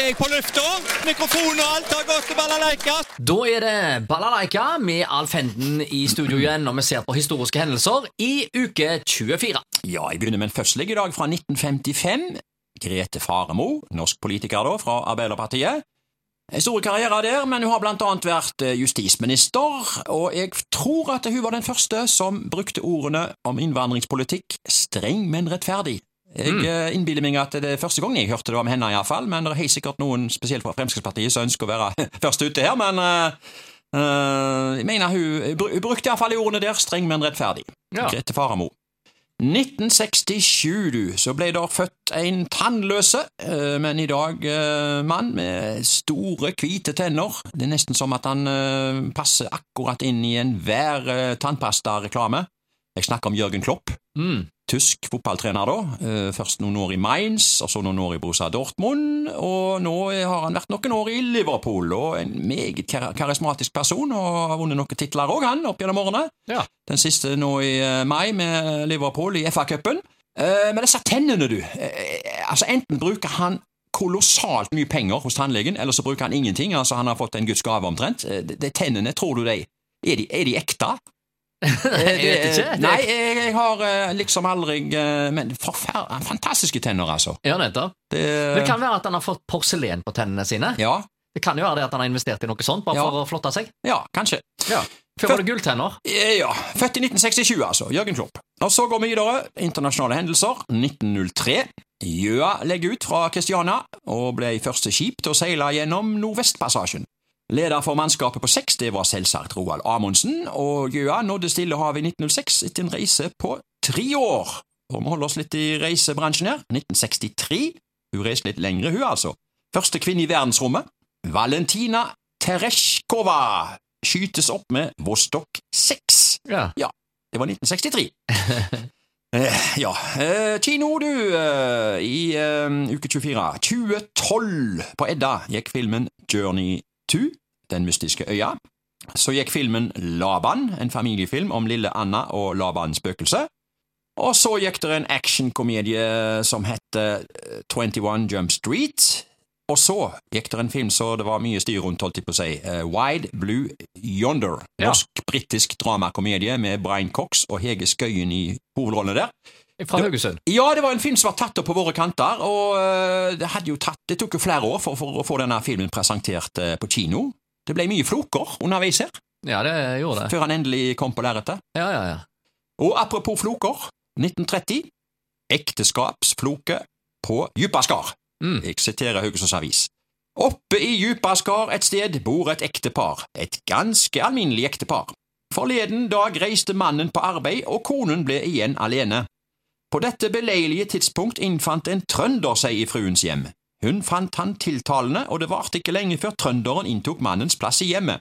er jeg på lufta. Mikrofon og alt har gått til balalaika. Da er det Balalaika med Alf Henden i studio igjen når vi ser på historiske hendelser i uke 24. Ja, jeg begynner med en fødsel i dag fra 1955. Grete Faremo, norsk politiker da, fra Arbeiderpartiet. En stor karriere der, men hun har blant annet vært eh, justisminister, og jeg tror at hun var den første som brukte ordene om innvandringspolitikk streng, men rettferdig. Jeg Mm. eh, innbiller meg at det er første gang jeg hørte det om henne, iallfall, men det er helt sikkert noen, spesielt fra Fremskrittspartiet, som ønsker å være først ute her, men eh, jeg mener hun, hun brukte iallfall de ordene der, streng, men rettferdig. Ja. Grete Faremo. 1967, du, så ble der født en tannløse, men i dag mann med store, hvite tenner. Det er nesten som at han passer akkurat inn i enhver uh, tannpastareklame. Jeg snakker om Jørgen Klopp. Mm. Tysk fotballtrener, da. Eh, Først noen år i Mainz, og så noen år i Borussia Dortmund. Og nå har han vært noen år i Liverpool, og en meget kar karismatisk person, og har vunnet noen titler òg, han, opp gjennom årene. Ja. Den siste nå i eh, mai med Liverpool i FA-cupen. Eh, Men disse tennene, du. Altså, enten bruker han kolossalt mye penger hos tannlegen, eller så bruker han ingenting. Altså, han har fått en Guds gave, omtrent. De tennene, tror du de Er de, er de ekte? Jeg vet ikke. Det- Nei, jeg, jeg har eh, liksom aldri eh, Men forfær- fantastiske tenner, altså. Ja, nettopp. Det, Det kan være at han har fått porselen på tennene sine. ja, Det kan jo være det at han har investert i noe sånt, bare Ja. for å flotte seg. ja, kanskje. Før var det gulltenner. Eh, Ja, født i 1967, altså. Jørgen Klopp. Og så går vi videre. Internasjonale hendelser. 1903. Gjøa legger ut fra Kristiania og ble første skip til å seile gjennom Nordvestpassasjen. Leder for mannskapet på seks det var selvsagt Roald Amundsen, og Gjøa nådde Stillehavet i 1906 etter en reise på tre år. Og vi holder oss litt i reisebransjen her. 1963. Hun reiste litt lengre, hun altså. Første kvinne i verdensrommet. Valentina Tereshkova skytes opp med Vostok 6. Ja. Det var 1963. Eh, ja. Eh, kino, du. eh, I eh, uke 24. 2012 på Edda gikk filmen Journey to Den mystiske øya. Så gikk filmen Laban, en familiefilm om lille Anna og Labans spøkelse. Og så gikk det en actionkomedie som eh, 21 Jump Street. Og så gikk det en film så det var mye styr rundt, holdt jeg på å si. Uh, Wide Blue Yonder. Ja. Norsk-britisk dramakomedie med Brian Cox og Hege Skøyen i hovedrollene der. Fra Haugesund. Ja, det var en film som var tatt opp på våre kanter, og eh, det, hadde jo tatt, det tok jo flere år for, for å få denne filmen presentert eh, på kino. Det ble mye floker underveis her, Ja, det gjorde det. før han endelig kom på lerretet. Ja, ja, ja. Og apropos floker, 1930. Ekteskapsfloke på Djupaskar. Mm. Jeg siterer Haugesunds Avis. Oppe i Djupaskar et sted bor et ektepar, et ganske alminnelig ektepar. Forleden dag reiste mannen på arbeid, og konen ble igjen alene. På dette beleilige tidspunkt innfant en trønder seg i fruens hjem. Hun fant han tiltalende, og det varte ikke lenge før trønderen inntok mannens plass i hjemmet.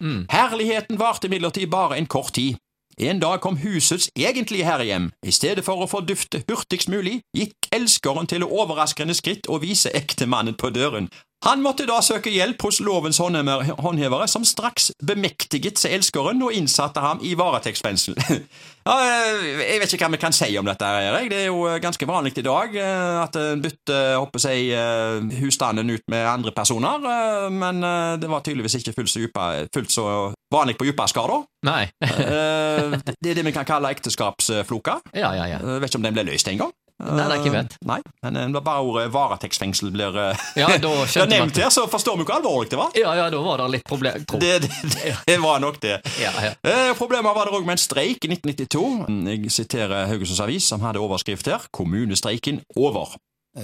Mm. Herligheten varte imidlertid bare en kort tid. En dag kom husets egentlige herre hjem. I stedet for å fordufte hurtigst mulig, gikk elskeren til overraskende skritt og vise ektemannen på døren. Han måtte da søke hjelp hos lovens håndhevere, som straks bemektiget seg elskeren og innsatte ham i varetektsfengsel. ja, eh, jeg vet ikke hva vi kan si om dette, Erik. Det er jo eh, ganske vanlig i dag eh, at en bytter håper eh, husstanden ut med andre personer, men det var tydeligvis ikke fullt så, dypa, fullt så vanlig på Djupaskar, da. Nei. Det er det vi kan kalle ekteskapsfloka. Ja, ja, ja. Jeg vet ikke om den ble løst en det er ikke vet. Eh, Nei, men eh, det var bare ordet varetektsfengsel blir eh, Ja, da blir man nevnt her, så forstår vi hvor alvorlig det var. Ja, ja, da var det litt problem. Det, det, det, det var nok det. Ja, ja. Eh, Problemet var det òg med en streik i 1992. Jeg siterer Haugesunds Avis, som hadde overskrift her. 'Kommunestreiken over'.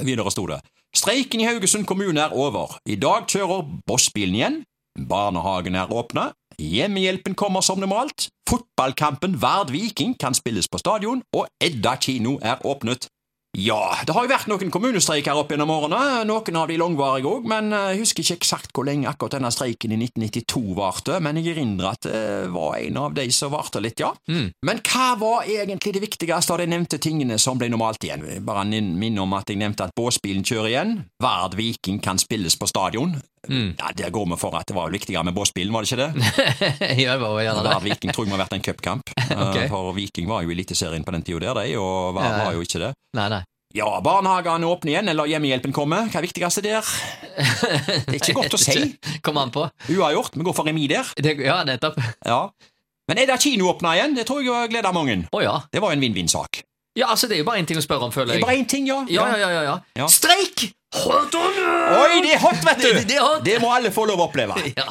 Videre sto det. Streiken i Haugesund kommune er over. I dag kjører bossbilen igjen. Barnehagen er åpne. Hjemmehjelpen kommer som normalt. Fotballkampen Vard Viking kan spilles på stadion, og Edda kino er åpnet. Ja, det har jo vært noen kommunestreik her opp gjennom årene, noen av de langvarige òg, men eh, jeg husker ikke eksakt hvor lenge akkurat denne streiken i 1992 varte, men jeg erindrer at det var en av de som varte litt, ja. Mm. Men hva var egentlig det viktigste av de nevnte tingene som ble normalt igjen? Bare min- minne om at jeg nevnte at båsbilen kjører igjen, Vard Viking kan spilles på stadion. Mm. Ja, Der går vi for at det var viktigere med båsbilen, var det ikke det? ja, det var gjerne det. Viking tror jeg må ha vært en cupkamp. Eh, for Viking var jo Eliteserien på den tida der, de, og var, var jo ikke det. Nei, nei. Ja, barnehagene åpner igjen, eller hjemmehjelpen kommer. Hva er viktigste der? Det er ikke godt å si. Kom an på. Uavgjort. Vi går for remis der. Det, ja, nettopp. Ja. Men er det kino åpna igjen? Det tror jeg gleder mange. Å ja. Det var jo en vinn-vinn-sak. Ja, altså, det er jo bare én ting å spørre om, føler jeg. Det er bare én ting, ja. Ja, ja, ja, ja, ja. Streik! Hot on! Oi, det er hot, vet du! Det- det er hot. Det må alle få lov å oppleve. Ja.